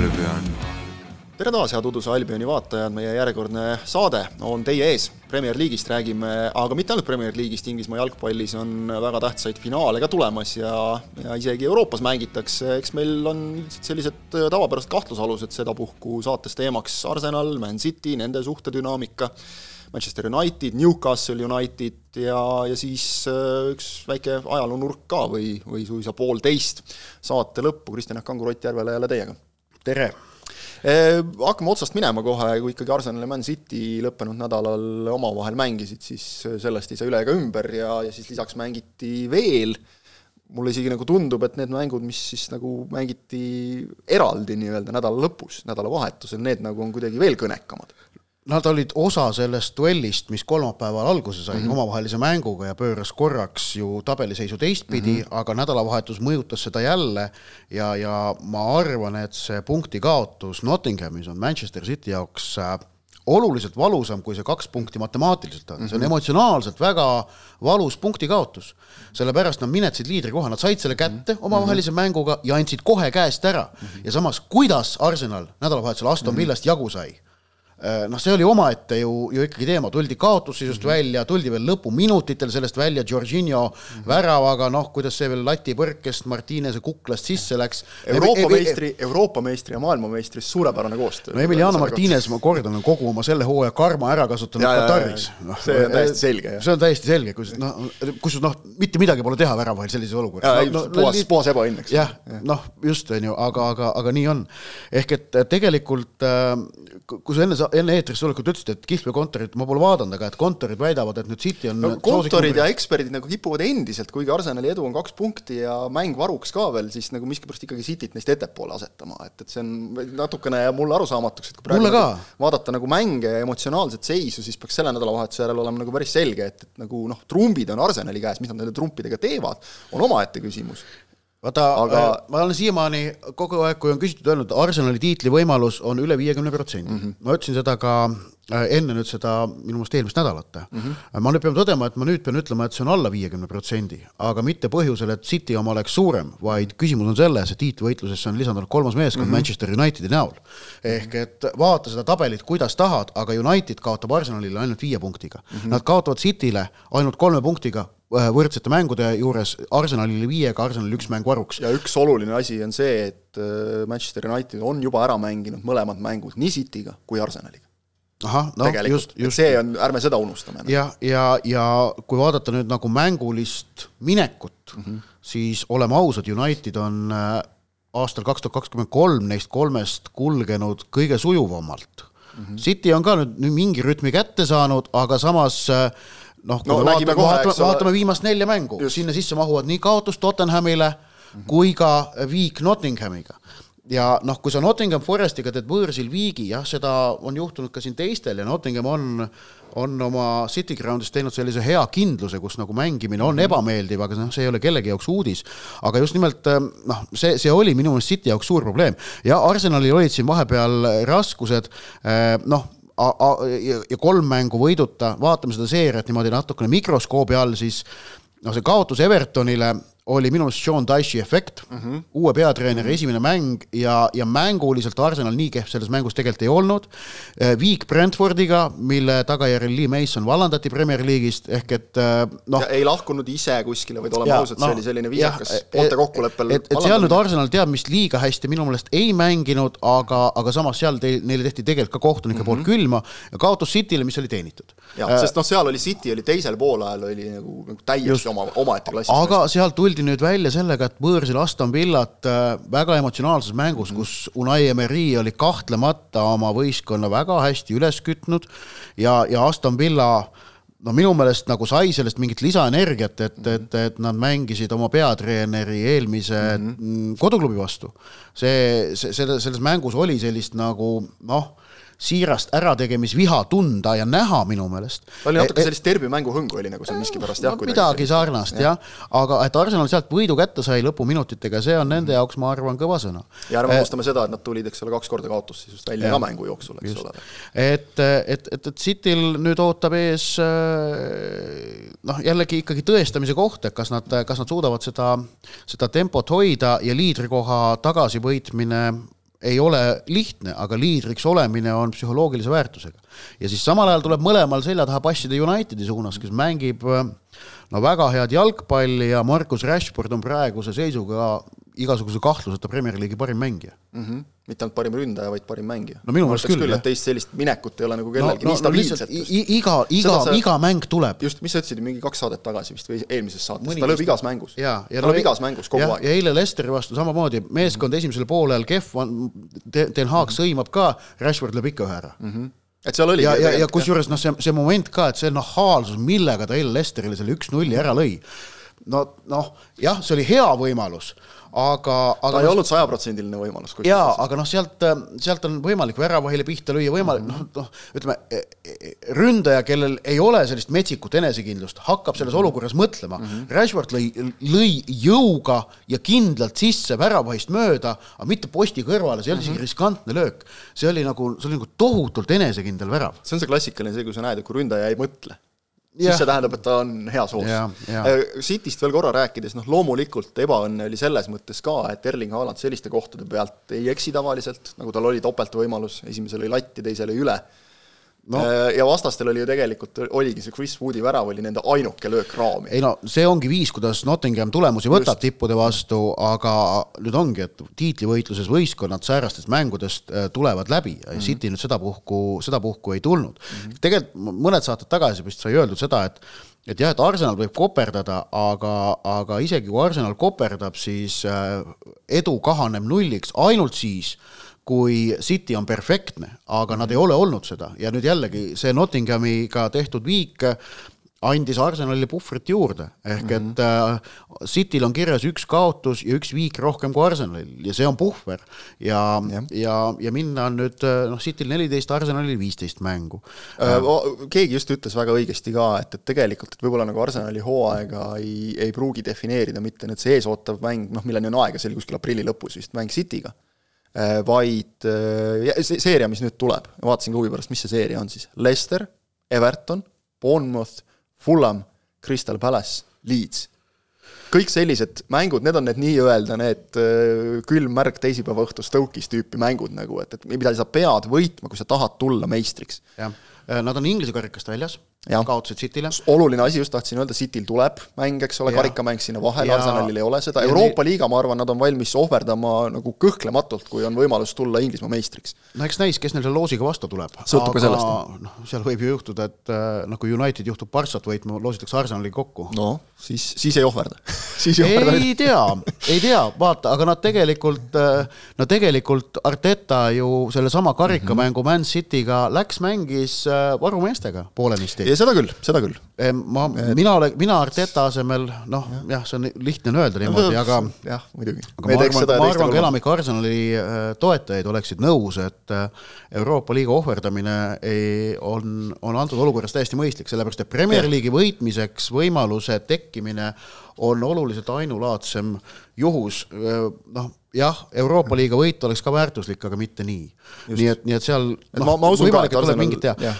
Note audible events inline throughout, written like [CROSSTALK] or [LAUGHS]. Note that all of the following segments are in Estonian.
Albion. tere taas, head Uduse Albioni vaatajad, meie järjekordne saade on teie ees. Premier League'ist räägime, aga mitte ainult Premier League'ist, Inglismaa jalgpallis on väga tähtsaid finaale ka tulemas ja, ja isegi Euroopas mängitakse, eks meil on sellised tavapärased kahtlusalused sedapuhku saates teemaks Arsenal, Man City, nende suhtedünaamika Manchester United, Newcastle United ja, ja siis äh, üks väike ajaloonurk ka või, või suisa poolteist saate lõppu, Kristjan Jaak Kangur, Ott Järvela jälle teiega. Tere! Äh, hakkame otsast minema kohe, kui ikkagi Arsenal ja Man City lõppenud nädalal omavahel mängisid, siis sellest ei saa üle ega ümber ja, ja siis lisaks mängiti veel. Mulle isegi nagu tundub, et need mängud, mis siis nagu mängiti eraldi nii-öelda nädala lõpus, nädalavahetusel, need nagu on kuidagi veel kõnekamad Nad olid osa sellest duellist, mis kolmapäeval alguse sai mm -hmm. omavahelise mänguga ja pööras korraks ju tabeliseisu teistpidi mm, -hmm. aga nädalavahetus mõjutas seda jälle ja, ja ma arvan, et see punkti kaotus Nottinghamis on Manchester City jaoks äh, oluliselt valusam, kui see kaks punkti matemaatiliselt on mm, -hmm. see on mhm. emotsionaalselt väga valus punkti kaotus. sellepärast nad minetasid liidrikoha, nad said selle kätte mhm. omavahelise mm -hmm. mänguga ja andsid kohe käest ära mm. -hmm. ja samas, kuidas Arsenal nädalavahetusel Aston mhm. Villast jagu sai noh, see oli omaette ju, ju ikkagi teema, tuldi kaotusseisust mm -hmm. välja, tuldi veel lõpuminutitel sellest välja Jorginho mm -hmm. väravaga, noh, kuidas see veel latipõrkest Martinese kuklast sisse läks. Euroopa meistri, Euroopa meistri ja maailmameistri suurepärane koostöö. no Emiliano Martinez, ma kordan, on kogu oma selle hooaja karma ära kasutanud Kataris. No, see on täiesti selge, see on täiesti selge, kus noh, kus noh, mitte midagi pole teha väravahel sellises olukorras. No, no, puhas, puhas ebaõnn, eks. jah ja., noh, just, on ju, aga, aga, aga nii on. ehk et tegelikult äh, kui sa enne, enne eetrisse tulekut ütlesid, et kihlveokontorid, ma pole vaadanud, aga et kontorid väidavad, et nüüd City on no, kontorid ja eksperdid nagu kipuvad endiselt, kuigi Arsenali edu on kaks punkti ja mäng varuks ka veel, siis nagu miskipärast ikkagi Cityt neist ettepoole asetama, et, et see on natukene jääb mulle arusaamatuks, et kui praegu nagu vaadata nagu mänge ja emotsionaalset seisu, siis peaks selle nädalavahetuse järel olema nagu päris selge, et, et nagu noh, trumbid on Arsenali käes, mis nad nende trumpidega teevad, on omaette küsimus vaata aga..., äh, ma olen siiamaani kogu aeg, kui on küsitud, öelnud, Arsenali tiitlivõimalus on üle viiekümne protsendi. Mhm. ma ütlesin seda ka äh, enne nüüd seda minu meelest eelmist nädalat mm. -hmm. ma nüüd pean tõdema, et ma nüüd pean ütlema, et see on alla viiekümne protsendi, aga mitte põhjusel, et City oma oleks suurem, vaid küsimus on selles, et tiitlivõitlusesse on lisandunud kolmas meeskond mm -hmm. Manchester Unitedi näol. ehk et vaata seda tabelit, kuidas tahad, aga United kaotab Arsenalile ainult viie punktiga mm. -hmm. Nad kaotavad Cityle ainult kolme punktiga võrdsete mängude juures Arsenalile viiega, Arsenalil üks mäng varuks. ja üks oluline asi on see, et äh, Manchester United on juba ära mänginud mõlemad mängud nii Cityga kui Arsenaliga. ahah, no just, just. see on, ärme seda unustame. jah, ja, ja, ja kui vaadata nüüd nagu mängulist minekut mm, -hmm. siis oleme ausad, United on äh, aastal kaks tuhat kakskümmend kolm neist kolmest kulgenud kõige sujuvamalt mm. -hmm. City on ka nüüd mingi rütmi kätte saanud, aga samas äh, noh, kui no, me vaatame, vaatame, vaatame viimast nelja mängu, sinna sisse mahuvad nii kaotus Tottenhamile mm -hmm. kui ka viik Nottinghamiga ja noh, kui sa Nottingham Forestiga teed võõrsil viigi, jah, seda on juhtunud ka siin teistel ja Nottingham on, on oma City Groundis teinud sellise hea kindluse, kus nagu mängimine on -hmm. ebameeldiv, aga noh, see ei ole kellegi jaoks uudis. aga just nimelt noh, see, see oli minu meelest City jaoks suur probleem ja Arsenalil olid siin vahepeal raskused, noh ja kolm mängu võiduta, vaatame seda seeriat niimoodi natukene mikroskoobi all, siis noh, see kaotus Evertonile oli minu meelest Sean Dyche'i efekt mm, -hmm. uue peatreeneri mm -hmm. esimene mäng ja, ja mänguliselt Arsenal nii kehv selles mängus tegelikult ei olnud. Eh, viik Brentfordiga, mille tagajärjel Lee Mason vallandati Premier League'ist, ehk et eh, noh. ei lahkunud ise kuskile, vaid oleme ausad no,, see oli selline viisakas poolte kokkuleppel. et, et seal nüüd Arsenal teab, mis liiga hästi minu meelest ei mänginud, aga, aga samas seal teil, neile tehti tegelikult ka kohtunike mm -hmm. poolt mhm. külma ja kaotus City'le, mis oli teenitud. jah äh,, sest noh, seal oli City oli teisel poolajal oli nagu, nagu täiesti oma, omaette klassis. aga sealt tuldi tuldi nüüd välja sellega, et võõrsil Aston Villat äh, väga emotsionaalses mängus -hmm. kus Unai Emery oli kahtlemata oma võistkonna väga hästi üles kütnud ja, ja Aston Villa no minu meelest nagu sai sellest mingit lisaenergiat, et, et, et nad mängisid oma peatreeneri eelmise mm -hmm. koduklubi vastu. see, see, selles, selles mängus oli sellist nagu noh siirast ärategemisviha tunda ja näha minu meelest. ta oli natuke e, e- sellist derbimängu hõngu oli nagu seal miskipärast jah midagi sarnast jah ja., aga et Arsenal sealt võidu kätte sai lõpuminutitega, see on nende jaoks, ma arvan, kõva sõna. ja ärme unustame seda, et nad tulid, eks ole, kaks korda kaotusseisust välja ja. ka mängu jooksul, eks ole. et, et, et, et Cityl nüüd ootab ees noh, jällegi ikkagi tõestamise koht, et kas nad, kas nad suudavad seda, seda tempot hoida ja liidrikoha tagasivõitmine ei ole lihtne, aga liidriks olemine on psühholoogilise väärtusega. ja siis samal ajal tuleb mõlemal selja taha passida Unitedi suunas, kes mängib no väga head jalgpalli ja Markus Rashford on praeguse seisuga igasuguse kahtluseta Premier League'i parim mängija mm. -hmm. mitte ainult parim ründaja, vaid parim mängija. no minu meelest küll, küll, et teist sellist minekut ei ole nagu kellelgi no, nii stabiilset no,. iga, iga, iga mäng tuleb. just, mis sa ütlesid, mingi kaks saadet tagasi vist või eelmises saates, ta lööb igas mängus. ta lööb igas mängus kogu ja, aeg. ja eile Lesteri vastu samamoodi, meeskond esimesel poolel kehv Den Haag sõimab ka, Rashford lööb ikka ühe ära mm. -hmm et seal oli ja, ja, ja kusjuures noh, see, see moment ka, et see nahaalsus, millega ta eile Lesterile selle üks-nulli ära lõi, no noh, jah, see oli hea võimalus aga, aga ta ei olnud sajaprotsendiline võimalus. jaa, aga noh, sealt, sealt on võimalik väravahile pihta lüüa, võimalik noh, noh, ütleme e, e, ründaja, kellel ei ole sellist metsikut enesekindlust, hakkab selles mhm. olukorras mõtlema mm. -hmm. Rashford lõi, lõi jõuga ja kindlalt sisse väravahist mööda, aga mitte posti kõrvale, see ei olnud isegi mm -hmm. riskantne löök. see oli nagu, see oli nagu tohutult enesekindel värav. see on see klassikaline, see, kui sa näed, et kui ründaja ei mõtle siis see tähendab, et ta on heas hoos. Äh, Cityst veel korra rääkides, noh loomulikult ebaõnne oli selles mõttes ka, et Erling Haaland selliste kohtade pealt ei eksi tavaliselt, nagu tal oli topeltvõimalus, esimesel lõi latti, teisel lõi üle no.. Äh, ja vastastel oli ju tegelikult, oligi see Chris Woodi värav oli nende ainuke löök raami. ei no see ongi viis, kuidas Nottingham tulemusi võtab Just. tippude vastu, aga nüüd ongi, et tiitlivõitluses võistkonnad säärastest mängudest äh, tulevad läbi ja mm -hmm. City nüüd sedapuhku, sedapuhku ei tulnud mm. -hmm. tegelikult mõned saated tagasi vist sai öeldud seda, et et jah, et Arsenal võib koperdada, aga, aga isegi kui Arsenal koperdab, siis äh, edu kahaneb nulliks ainult siis, kui City on perfektne, aga nad ei ole olnud seda ja nüüd jällegi see Nottinghamiga tehtud viik andis Arsenalile puhvrit juurde, ehk mm -hmm. et äh, Cityl on kirjas üks kaotus ja üks viik rohkem kui Arsenalil ja see on puhver. ja, ja, ja, ja minna on nüüd äh, noh, Cityl neliteist, Arsenalil viisteist mängu äh,. keegi just ütles väga õigesti ka, et, et tegelikult, et võib-olla nagu Arsenali hooaega ei, ei pruugi defineerida mitte nüüd see eesootav mäng, noh, milleni on aega, see oli kuskil aprilli lõpus vist, mäng Cityga Äh, vaid äh, see seeria, mis nüüd tuleb, vaatasin ka huvi pärast, mis see seeria on siis, Leicester, Everton, Bournemouth, Fulham, Crystal Palace, Leeds. kõik sellised mängud, need on need nii-öelda need äh, külm märk teisipäeva õhtu Stoke'is tüüpi mängud nagu, et, et mida sa pead võitma, kui sa tahad tulla meistriks. jah, nad on Inglise karikast väljas kaotasid Cityle. oluline asi, just tahtsin öelda, Cityl tuleb mäng, eks ole, karikamäng sinna vahele, Arsenalil ei ole seda, Euroopa liiga, ma arvan, nad on valmis ohverdama nagu kõhklematult, kui on võimalus tulla Inglismaa meistriks. no eks näis, kes neil selle loosiga vastu tuleb. sõltub ka sellest. noh, seal võib ju juhtuda, et äh, noh, kui United juhtub Barssat võitma, loositakse Arsenali kokku. no siis, siis ei ohverda [LAUGHS] siis ei ohverda. ei tea, ei tea, vaata, aga nad tegelikult, äh, no tegelikult Arteta ju sellesama karikamängu mm -hmm. Man City'ga läks, mängis äh, varumeestega poolenisti ja seda küll, seda küll. ma, mina olen, mina Arteta asemel, noh jah ja,, see on lihtne on öelda niimoodi, aga jah, muidugi. aga ma arvan, ma arvan, ka enamik Arsenali äh, toetajaid oleksid nõus, et Euroopa liiga ohverdamine ei, on, on antud olukorras täiesti mõistlik, sellepärast et Premier League'i võitmiseks võimaluse tekkimine on oluliselt ainulaadsem juhus, noh jah, Euroopa liiga võit oleks ka väärtuslik, aga mitte nii. nii et, nii et seal noh, võimalik, et tuleb mingit teha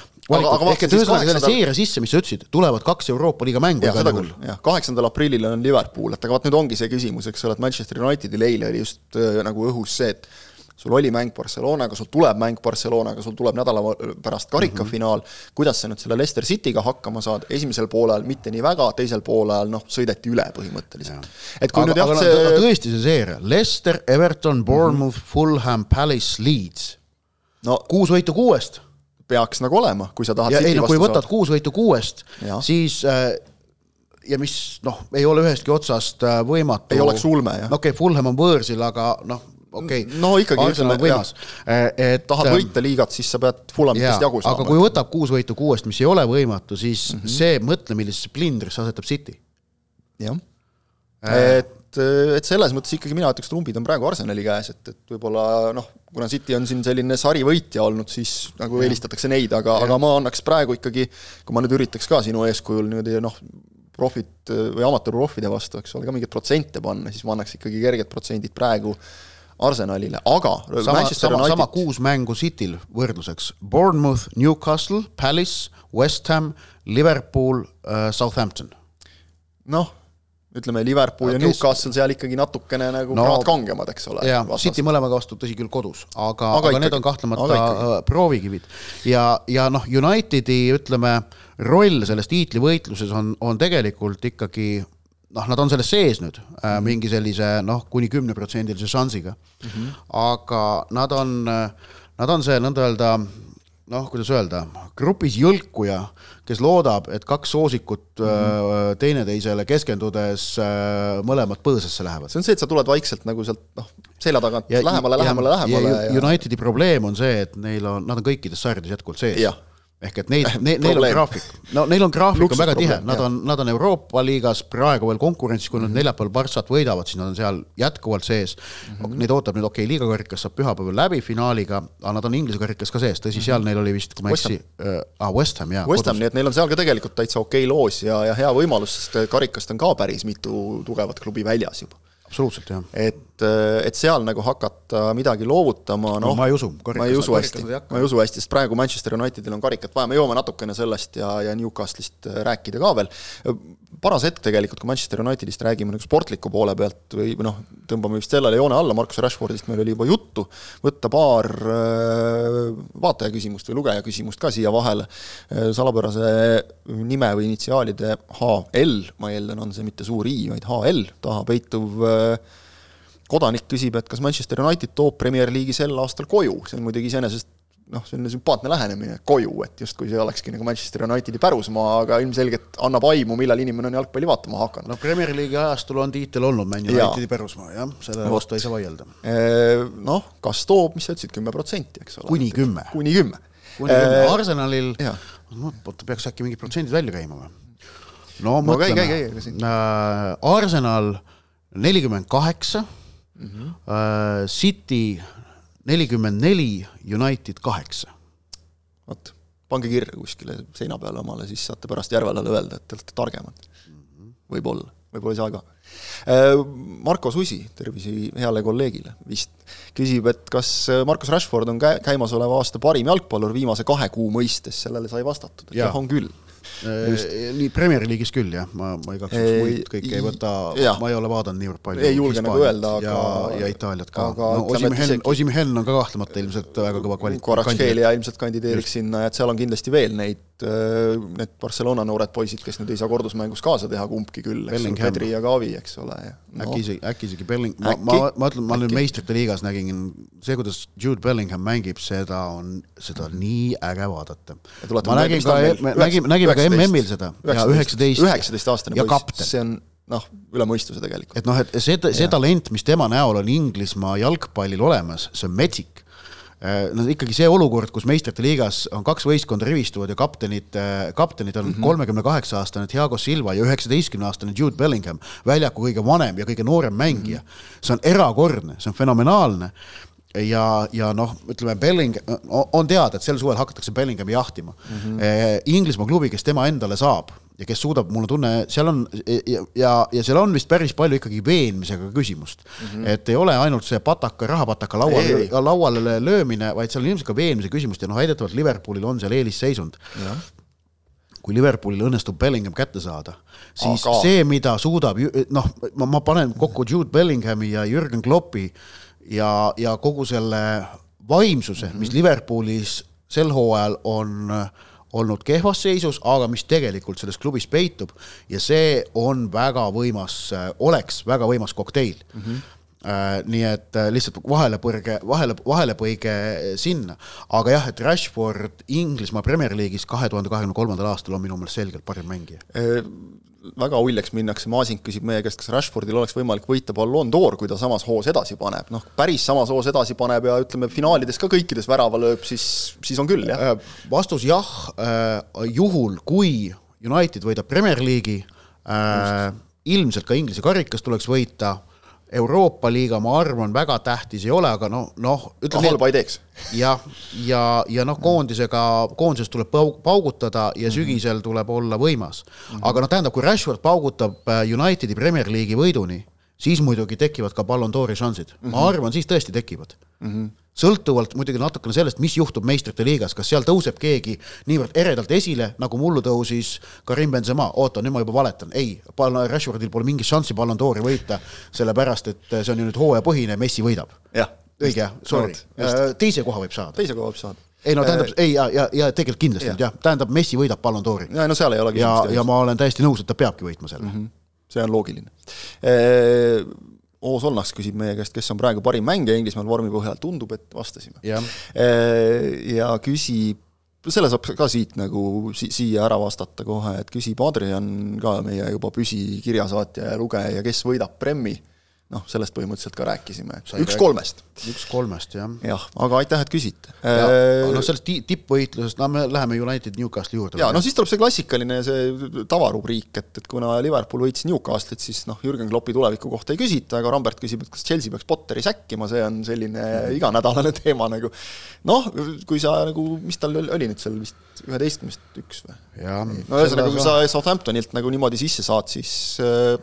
et ühesõnaga selle seeria sisse, mis sa ütlesid, tulevad kaks Euroopa liiga mängu igal juhul. jah, kaheksandal aprillil on Liverpool, et aga vot nüüd ongi see küsimus, eks ole, et Manchester Unitedil eile oli just äh, nagu õhus see, et sul oli mäng Barcelonaga, sul tuleb mäng Barcelonaga, sul tuleb nädala pärast karikafinaal mm, -hmm. kuidas sa nüüd selle Leicester Cityga hakkama saad, esimesel poolel mitte nii väga, teisel poolel noh, sõideti üle põhimõtteliselt. et kui aga, nüüd jah, see tõesti see seeria, Leicester, Everton, Bournemouth mm, -hmm. Fulham, Palace, Leeds. No kuus võitu kuuest peaks nagu olema, kui sa tahad ei no kui võtad saada. kuus võitu kuuest, siis äh, ja mis noh, ei ole ühestki otsast äh, võimatu. ei oleks ulme, jah. okei okay,, Fulham on võõrsil, aga noh, okei okay.. no ikkagi, ütleme, võimas. Äh, et tahad ähm, võita liigat, siis sa pead Fulhamitest jagu saama. aga kui võtab kuus võitu kuuest, mis ei ole võimatu, siis mm -hmm. see mõtle, millisesse plindrisse asetab City. jah äh., et et selles mõttes ikkagi mina ütleks, trumbid on praegu Arsenali käes, et, et võib-olla noh, kuna City on siin selline sarivõitja olnud, siis nagu eelistatakse neid, aga, aga ma annaks praegu ikkagi, kui ma nüüd üritaks ka sinu eeskujul niimoodi noh, profit või amatöörproffide vastu, eks ole, ka mingeid protsente panna, siis ma annaks ikkagi kerged protsendid praegu Arsenalile, aga sama, sama, sama kuus mängu Cityl võrdluseks, Bournemouth, Newcastle, Palace, West Ham, Liverpool uh,, Southampton. noh ütleme, Liverpool ja kes... Newcastle seal ikkagi natukene nagu no, kraad kangemad, eks ole. jah, City mõlemaga vastu, tõsi küll, kodus, aga, aga, aga need on kahtlemata äh, proovikivid. ja, ja noh, Unitedi ütleme, roll selles tiitlivõitluses on, on tegelikult ikkagi noh, nad on selles sees nüüd mm -hmm. mingi sellise noh, kuni kümneprotsendilise šansiga mm. -hmm. aga nad on, nad on see nõnda öelda noh, kuidas öelda, grupis jõlkuja, kes loodab, et kaks soosikut mm -hmm. teineteisele keskendudes äh, mõlemad põõsasse lähevad. see on see, et sa tuled vaikselt nagu sealt noh, selja tagant ja, lähemale, lähemale, lähemale. ja Unitedi probleem on see, et neil on, nad on kõikides sarjades jätkuvalt sees ehk et neid ne,, neil on graafik, no neil on graafik on väga tihe, nad on, nad on Euroopa liigas praegu veel konkurentsis, kui nad -hmm. neljapäeval Barssat võidavad, siis nad on seal jätkuvalt sees mm. -hmm. Neid ootab nüüd okei okay,, liigakarikas saab pühapäeval läbi finaaliga, aga nad on Inglise karikas ka sees, tõsi -hmm. seal neil oli vist, kui ma ei eksi, ah, West Ham jaa. West Ham, nii et neil on seal ka tegelikult täitsa okei okay loos ja, ja hea võimalus, sest karikast on ka päris mitu tugevat klubi väljas juba absoluutselt, jah. et, et seal nagu hakata midagi loovutama, noh no, ma ei usu, ma ei usu hästi, ma ei usu hästi, sest praegu Manchester Unitedil on karikat vaja, me jõuame natukene sellest ja, ja Newcastle'ist rääkida ka veel. Paras hetk tegelikult, kui Manchester Unitedist räägime nagu sportliku poole pealt või, noh, tõmbame vist sellele joone alla, Marcus Rashfordist meil oli juba juttu, võtta paar äh, vaataja küsimust või lugeja küsimust ka siia vahele, äh, salapärase nime või initsiaalide HL, ma eeldan, on see mitte suur I, vaid HL taha peituv äh, kodanik küsib, et kas Manchester United toob Premier League'i sel aastal koju, see on muidugi iseenesest noh, selline sümpaatne lähenemine koju, et justkui see olekski nagu Manchester Unitedi pärusmaa, aga ilmselgelt annab aimu, millal inimene on jalgpalli vaatama hakanud. no Premier League'i ajastul on tiitel olnud Man Unitedi pärusmaa, jah, selle no, vastu ei saa vaielda. Noh, kas toob, mis sa ütlesid, kümme protsenti, eks ole? kuni kümme. kuni kümme. kuni kümme, Arsenalil, no oota, peaks äkki mingid protsendid välja käima või? no mõtleme no,, äh, Arsenal nelikümmend kaheksa, mhm. äh, City nelikümmend neli, United kaheksa. vot, pange kirja kuskile seina peale omale, siis saate pärast Järvelale öelda, et te olete targemad. võib-olla, võib-olla ei saa ka. Äh, Marko Susi, tervisi heale kolleegile vist, küsib, et kas Markus Rashford on kä-, käimasoleva aasta parim jalgpallur viimase kahe kuu mõistes, sellele sai vastatud, et jah, on küll Äh, nii Premier League'is küll jah, ma, ma igaks juhuks muid kõiki ei võta, ma ei ole vaadanud niivõrd palju. ei julge nagu öelda, aga ja, Itaaliat ka. no Osimhen, Osimhen on ka kahtlemata ilmselt väga kõva kvaliteet. Kvaratskhelia ilmselt kandideeriks sinna, et seal on kindlasti veel neid Äh, need Barcelona noored poisid, kes nüüd ei saa kordusmängus kaasa teha kumbki küll, eks ole, Pedri ja Gavi, eks ole, no. äkki isegi, äkki isegi Belling-, ma, ma, ma ütlen, ma nüüd meistrite liigas nägin, see, kuidas Jude Bellingham mängib, seda on, seda on nii äge vaadata. ma nägin ka, me nägime, nägime ka MM-il seda, ja üheksateist. üheksateistaastane poiss, see on noh, üle mõistuse tegelikult. et noh, et see, see talent, mis tema näol on Inglismaa jalgpallil olemas, see on metsik Äh, no ikkagi see olukord, kus meistrite liigas on kaks võistkonda rivistuvad ja kaptenid, äh, kaptenid on mhm. kolmekümne kaheksa aastane Thiago Silva ja üheksateistkümne aastane Jude Bellingham, väljaku kõige vanem ja kõige noorem mängija. Mhm. see on erakordne, see on fenomenaalne ja, ja noh, ütleme Belling, on teada, et sel suvel hakatakse Bellinghami jahtima mm. -hmm. Inglismaa klubi, kes tema endale saab, ja kes suudab, mul on tunne, seal on ja, ja, ja seal on vist päris palju ikkagi veenmisega küsimust mm. -hmm. et ei ole ainult see pataka, rahapataka lauale, lauale löömine, vaid seal on ilmselt ka veenmise küsimust ja noh, väidetavalt Liverpoolil on seal eelisseisund. kui Liverpoolil õnnestub Bellingham kätte saada, siis Aga... see, mida suudab, noh, ma, panen kokku Jude Bellinghami ja Jürgen Kloppi ja, ja kogu selle vaimsuse mm, -hmm. mis Liverpoolis sel hooajal on äh, olnud kehvas seisus, aga mis tegelikult selles klubis peitub ja see on väga võimas, oleks väga võimas kokteil mm. -hmm. nii et äh, lihtsalt vahelepõrge, vahele, vahelepõige sinna. aga jah, et Rashford Inglismaa Premier League'is kahe tuhande kahekümne kolmandal aastal on minu meelest selgelt parim mängija äh, väga uljaks minnakse, Maasing küsib meie käest, kas Rashfordil oleks võimalik võita Ballon d'Or, kui ta samas hoos edasi paneb, noh, päris samas hoos edasi paneb ja ütleme, finaalides ka kõikides värava lööb, siis, siis on küll, jah? Äh, vastus jah, äh, juhul kui United võidab Premier League'i, äh, ilmselt ka Inglise karikas tuleks võita Euroopa liiga, ma arvan, väga tähtis ei ole, aga noh, noh. halba ei teeks. jah, ja, ja, ja noh, koondisega, koondises tuleb paugutada ja -hmm. sügisel tuleb olla võimas. -hmm. aga noh, tähendab, kui Rashford paugutab äh, Unitedi Premier League'i võiduni, siis muidugi tekivad ka Ballon d'Ori šansid ma mhm. arvan, siis tõesti tekivad mm. -hmm sõltuvalt muidugi natukene sellest, mis juhtub meistrite liigas, kas seal tõuseb keegi niivõrd eredalt esile, nagu mullu tõusis Karim Benzema, oota, nüüd ma juba valetan, ei, Rashfordil pole mingit šanssi Ballon d'Ori võita, sellepärast et see on ju nüüd hooajapõhine, Messi võidab. õige, sorry, teise koha võib saada. teise koha võib saada ei no tähendab, ei ja, ja, ja tegelikult kindlasti ja. nüüd jah, tähendab Messi võidab Ballon d'Ori. ja no seal ei ole küsimust. ja, ja ma olen täiesti nõus, et ta peabki võitma selle mm. -hmm. see on loogiline. O Solnaks küsib meie käest, kes on praegu parim mängija Inglismaal vormi põhjal, tundub, et vastasime. ja küsib, selle saab ka siit nagu si-, siia ära vastata kohe, et küsib Adrian ka, meie juba püsikirjasaatja ja lugeja, kes võidab Premi noh, sellest põhimõtteliselt ka rääkisime, üks kolmest. üks kolmest, jah. jah, aga aitäh, et küsite. noh, sellest tippvõitlusest, no me läheme United Newcastle'i juurde. jaa, no siis tuleb see klassikaline, see tavarubriik, et, et kuna Liverpool võitis Newcastle'it, siis noh, Jürgen Kloppi tuleviku kohta ei küsita, aga Rambert küsib, et kas Chelsea peaks Potteri säkkima, see on selline iganädalane [LAUGHS] teema nagu. noh, kui sa nagu, mis tal oli nüüd seal vist üheteistkümnest üks või? no ühesõnaga, kui sa Southamptonilt nagu niimoodi sisse saad, siis äh,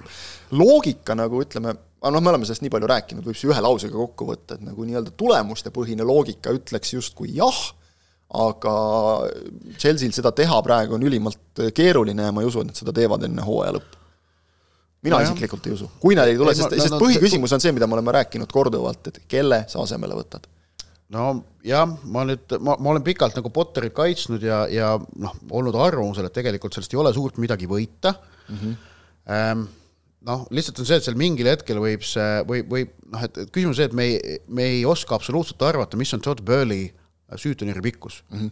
loogika nagu ütleme, aga noh, me oleme sellest nii palju rääkinud, võib siis ühe lausega kokku võtta, et nagu nii-öelda tulemustepõhine loogika ütleks justkui jah, aga Chelsea'l seda teha praegu on ülimalt keeruline ja ma ei usu, et nad seda teevad enne hooaja lõppu. mina no isiklikult ei usu, kui nad ei tule, sest, sest põhiküsimus on see, mida me oleme rääkinud korduvalt, et kelle sa asemele võtad no jah, ma nüüd, ma, ma olen pikalt nagu Potterit kaitsnud ja, ja noh, olnud arvamusel, et tegelikult sellest ei ole suurt midagi võita mm. -hmm. Ähm, noh, lihtsalt on see, et seal mingil hetkel võib see, või, või noh, et küsimus on see, et me ei, me ei oska absoluutselt arvata, mis on Todd Burley süütenüüri pikkus mm. -hmm.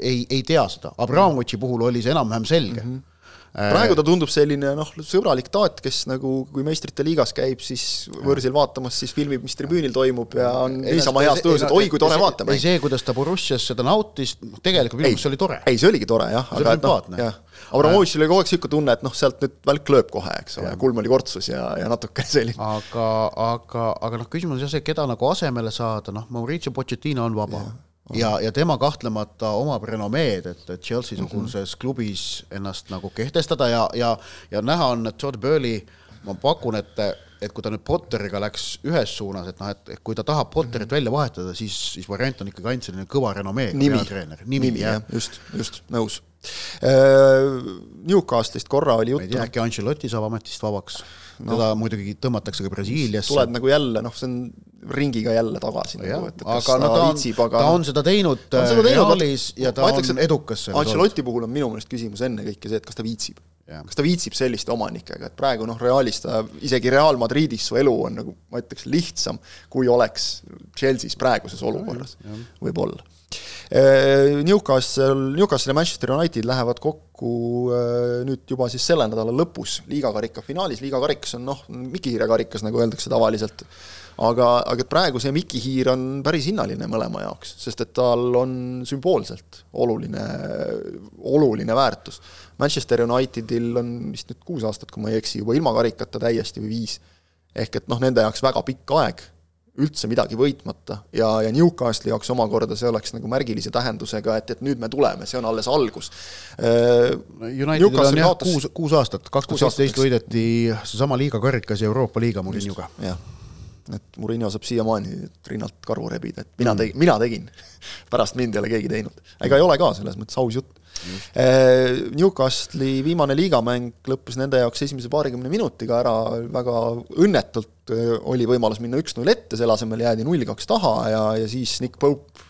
ei, ei tea seda, Abramovitši puhul oli see enam-vähem selge mm. -hmm praegu ta tundub selline noh, sõbralik taat, kes nagu, kui meistrite liigas käib, siis võõrsil vaatamas, siis filmib, mis tribüünil toimub ja on niisama heas tujus, et oi kui tore vaatama. ei see, kuidas ta Borussias seda nautis, tegelikult minu meelest see oli tore. ei, see oligi tore jah, aga et noh, Abramovitšil oli kogu aeg niisugune tunne, et noh, sealt nüüd välk lööb kohe, eks ole, kulm oli kortsus ja, ja natuke [LAUGHS] selline. aga, aga, aga noh, küsimus on jah see, keda nagu asemele saada, noh, Mauricio Pochettino on vaba ja, ja, ja tema kahtlemata omab renomeed, et, et Chelsea-suguses mm -hmm. klubis ennast nagu kehtestada ja, ja, ja näha on, et Todd Burley, ma pakun, et et kui ta nüüd Potteriga läks ühes suunas, et noh, et kui ta tahab Potterit mm -hmm. välja vahetada, siis, siis variant on ikkagi ainult selline kõva renomeega peatreener. nimi, nimi, jah, just, just, nõus Äh, Newcastle'ist korra oli juttu. ma ei tea, äkki Ancelotti saab ametist vabaks no.. teda muidugi tõmmatakse ka Brasiiliasse. tuled nagu jälle, noh, see on ringiga jälle tagasi no. Nagu, et, et aga no ta, viitsib, aga... ta on seda teinud ta on seda teinud, Realis ja ta ütleks, on edukas selles Ancelotti puhul on minu meelest küsimus ennekõike see, et kas ta viitsib. kas ta viitsib selliste omanikega, et praegu noh, Realis ta, isegi Real Madridis su elu on nagu ma ütleks lihtsam, kui oleks Chelsea's praeguses olukorras, võib-olla Äh, Newcastle, Newcastle ja Manchester United lähevad kokku äh, nüüd juba siis selle nädala lõpus liigakarika finaalis, liigakarikas on noh, mikihiirekarikas, nagu öeldakse tavaliselt, aga, aga praegu see mikihiir on päris hinnaline mõlema jaoks, sest et tal on sümboolselt oluline, oluline väärtus. Manchester Unitedil on vist nüüd kuus aastat, kui ma ei eksi, juba ilma karikata täiesti või viis. ehk et noh, nende jaoks väga pikk aeg üldse midagi võitmata ja, ja Newcastle'i jaoks omakorda see oleks nagu märgilise tähendusega, et, et nüüd me tuleme, see on alles algus. Äh, Unitedil on jah, kuus, kuus aastat, kaks tuhat seitseteist võideti seesama liiga karikas ja Euroopa liiga Mourinhoga. jah, et Murillo saab siiamaani rinnalt karvu rebida, et mina tegin, mina tegin [LAUGHS] pärast mind ei ole keegi teinud. ega ei ole ka, selles mõttes aus jutt. Äh, Newcastle'i viimane liigamäng lõppes nende jaoks esimese paarikümne minutiga ära, väga õnnetult äh, oli võimalus minna üks-null ette, selle asemel jäädi null-kaks taha ja, ja siis Nick Pope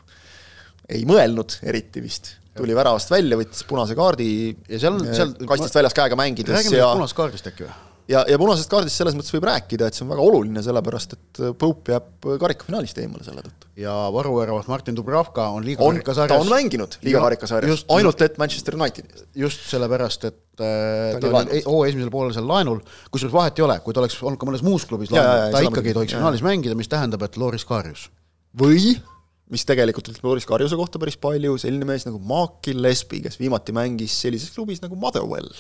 ei mõelnud eriti vist, tuli väravast välja, võttis punase kaardi ja seal, seal kastist väljas käega mängides räägime ja punasest kaardist äkki või? Ja, ja punasest kaardist selles mõttes võib rääkida, et see on väga oluline, sellepärast et Pope jääb karikafinaalist eemale selle tõttu. ja varuväravas Martin Dubravka on liigakarikasarjas. ta on mänginud liigakarikasarjas, ainult et Manchester Unitedis. just sellepärast, et äh, ta, ta oli e-, esimesel poolel seal laenul, kusjuures vahet ei ole, kui ta oleks olnud ka mõnes muus klubis laenul, ta ikkagi ei tohiks finaalis mängida, mis tähendab, et Loris Karius. või mis tegelikult ütleb Boris Karjuse kohta päris palju, selline mees nagu Mark Gillespie, kes viimati mängis sellises klubis nagu Motherwell.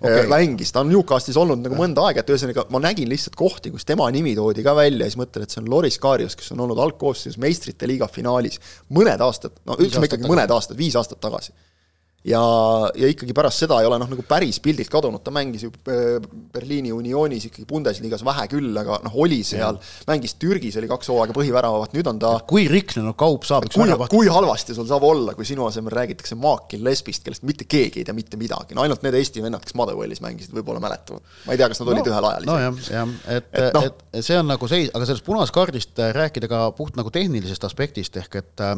Okay.. mängis, ta on Newcastle'is olnud nagu mõnda aega, et ühesõnaga ma nägin lihtsalt kohti, kus tema nimi toodi ka välja ja siis mõtlen, et see on Loris Karius, kes on olnud algkoosseisus meistrite liiga finaalis mõned aastad, no ütleme ikkagi mõned aastad, viis aastat tagasi ja, ja ikkagi pärast seda ei ole noh, nagu päris pildilt kadunud, ta mängis ju äh, Berliini Unionis ikkagi Bundesliga's vähe küll, aga noh, oli seal, mängis Türgis, oli kaks hooaega põhiväravat, nüüd on ta kui riknenud kaup saab kui, kui halvasti sul saab olla, kui sinu asemel räägitakse Mark Gillespie'st, kellest mitte keegi ei tea mitte midagi, no ainult need Eesti vennad, kes Motherwellis mängisid, võib-olla mäletavad. ma ei tea, kas nad olid no, ühel ajal no jah, jah, et, et, no. et see on nagu seis, aga sellest punasest kaardist äh, rääkida ka puht nagu tehnilisest aspektist, ehk et äh,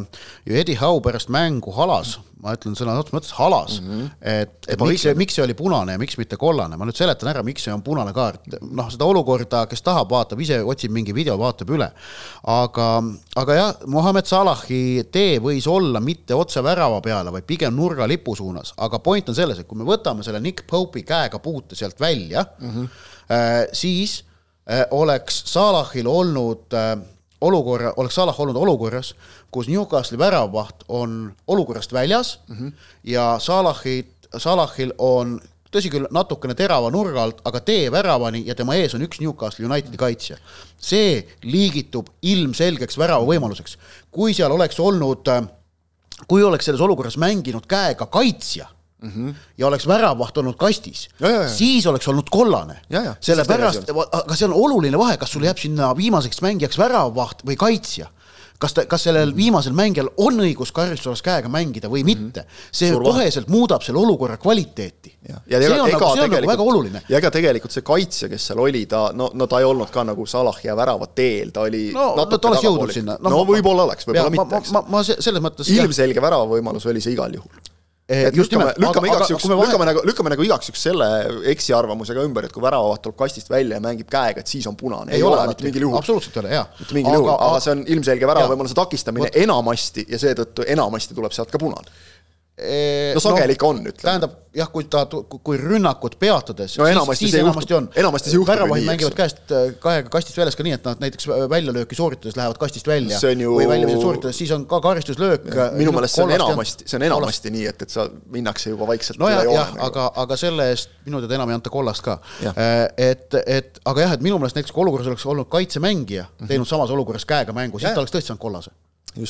ju Eddie Howe pärast mängu halas, ma ütlen sõna otseses mõttes halas mm, -hmm. et, et miks see, miks see oli punane ja miks mitte kollane, ma nüüd seletan ära, miks see on punane kaart. noh, seda olukorda, kes tahab, vaatab ise, otsib mingi video, vaatab üle. aga, aga jah, Mohammed Salahi tee võis olla mitte otse värava peale, vaid pigem nurgalipu suunas, aga point on selles, et kui me võtame selle Nick Pope'i käega puute sealt välja mm, -hmm. siis äh, oleks Salahil olnud äh, olukorra, oleks Salah olnud olukorras, kus Newcastli väravvaht on olukorrast väljas mm -hmm. ja Salahit, Salahil on tõsi küll, natukene terava nurga alt, aga tee väravani ja tema ees on üks Newcastle Unitedi kaitsja. see liigitub ilmselgeks värava võimaluseks. kui seal oleks olnud, kui oleks selles olukorras mänginud käega kaitsja mm -hmm. ja oleks väravvaht olnud kastis, siis oleks olnud kollane. sellepärast, aga see on oluline vahe, kas sul jääb sinna viimaseks mängijaks väravvaht või kaitsja kas ta, kas sellel viimasel mängijal on õigus karistuseks käega mängida või mhm. mitte. see Suur koheselt vahe. muudab selle olukorra kvaliteeti. ja see on, nagu, see on nagu väga oluline. ja ega tegelikult see kaitsja, kes seal oli, ta no, no ta ei olnud ka nagu Salah ja värava teel, ta oli no, no ta oleks jõudnud sinna. no, no võib-olla oleks, võib-olla mitte, ma, ma, ma selles mõttes ilmselge väravavõimalus oli see igal juhul et just lükkame, lükkame igaks juhuks, lükkame nagu, lükkame nagu igaks juhuks selle eksiarvamusega ümber, et kui väravavaht tuleb kastist välja ja mängib käega, et siis on punane. ei, ole mitte mingil juhul. absoluutselt ei ole, jaa. mitte mingil juhul, aga see on ilmselge väravavõimaluse takistamine enamasti ja seetõttu enamasti tuleb sealt ka punane no sageli ikka on, ütleme. tähendab jah, kui ta, kui rünnakut peatades no, enamasti siis, siis enamasti on. enamasti see juhtub väravahid mängivad käest kahega kastist väljas ka nii, et nad näiteks väljalööki sooritades lähevad kastist välja ju... või väljaviset sooritades, siis on ka karistuslöök. minu meelest see on enamasti, see on enamasti nii, et, et sa minnakse juba vaikselt no jah, jah, aga, aga selle eest minu teada enam ei anta kollast ka. Äh, et, et aga jah, et minu meelest näiteks kui olukorras oleks olnud kaitsemängija teinud samas olukorras käega mängu, siis ta oleks tõesti saanud kollase.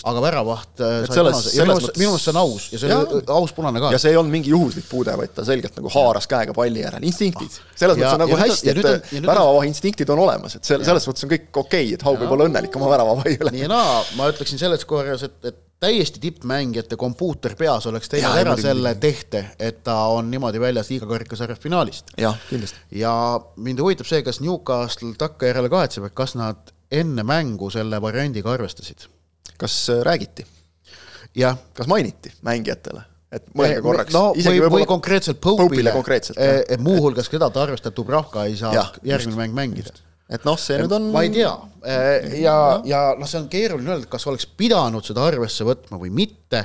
Aga väravaht äh, selles, punase ja minu meelest see on aus ja see oli aus punane ka. ja see ei olnud mingi juhuslik puude, vaid ta selgelt nagu haaras käega palli järel, instinktid. selles mõttes on nagu hästi, et väravavahi instinktid on olemas, et selle, selles mõttes on kõik okei okay,, et Haug võib olla õnnelik oma väravavahi üle. nii ja naa, ma ütleksin selles korras, et, et täiesti tippmängijate kompuuter peas oleks teinud ära selle tehte, et ta on niimoodi väljas liiga karikasarja finaalist. jah, kindlasti. ja mind huvitab see, kas Newcastle takkajärele kahetseb, et kas nad enne mängu selle variandiga arvestasid kas äh, räägiti? kas mainiti mängijatele? et mõelge eh, korraks. no Isegi või, või konkreetselt Pope'ile, konkreetselt, eh, et muuhulgas keda ta arvestab, Dubravka ei saa järgmine mäng mängida. et noh, see nüüd on ma ei tea ja, ja noh, see on keeruline öelda, kas oleks pidanud seda arvesse võtma või mitte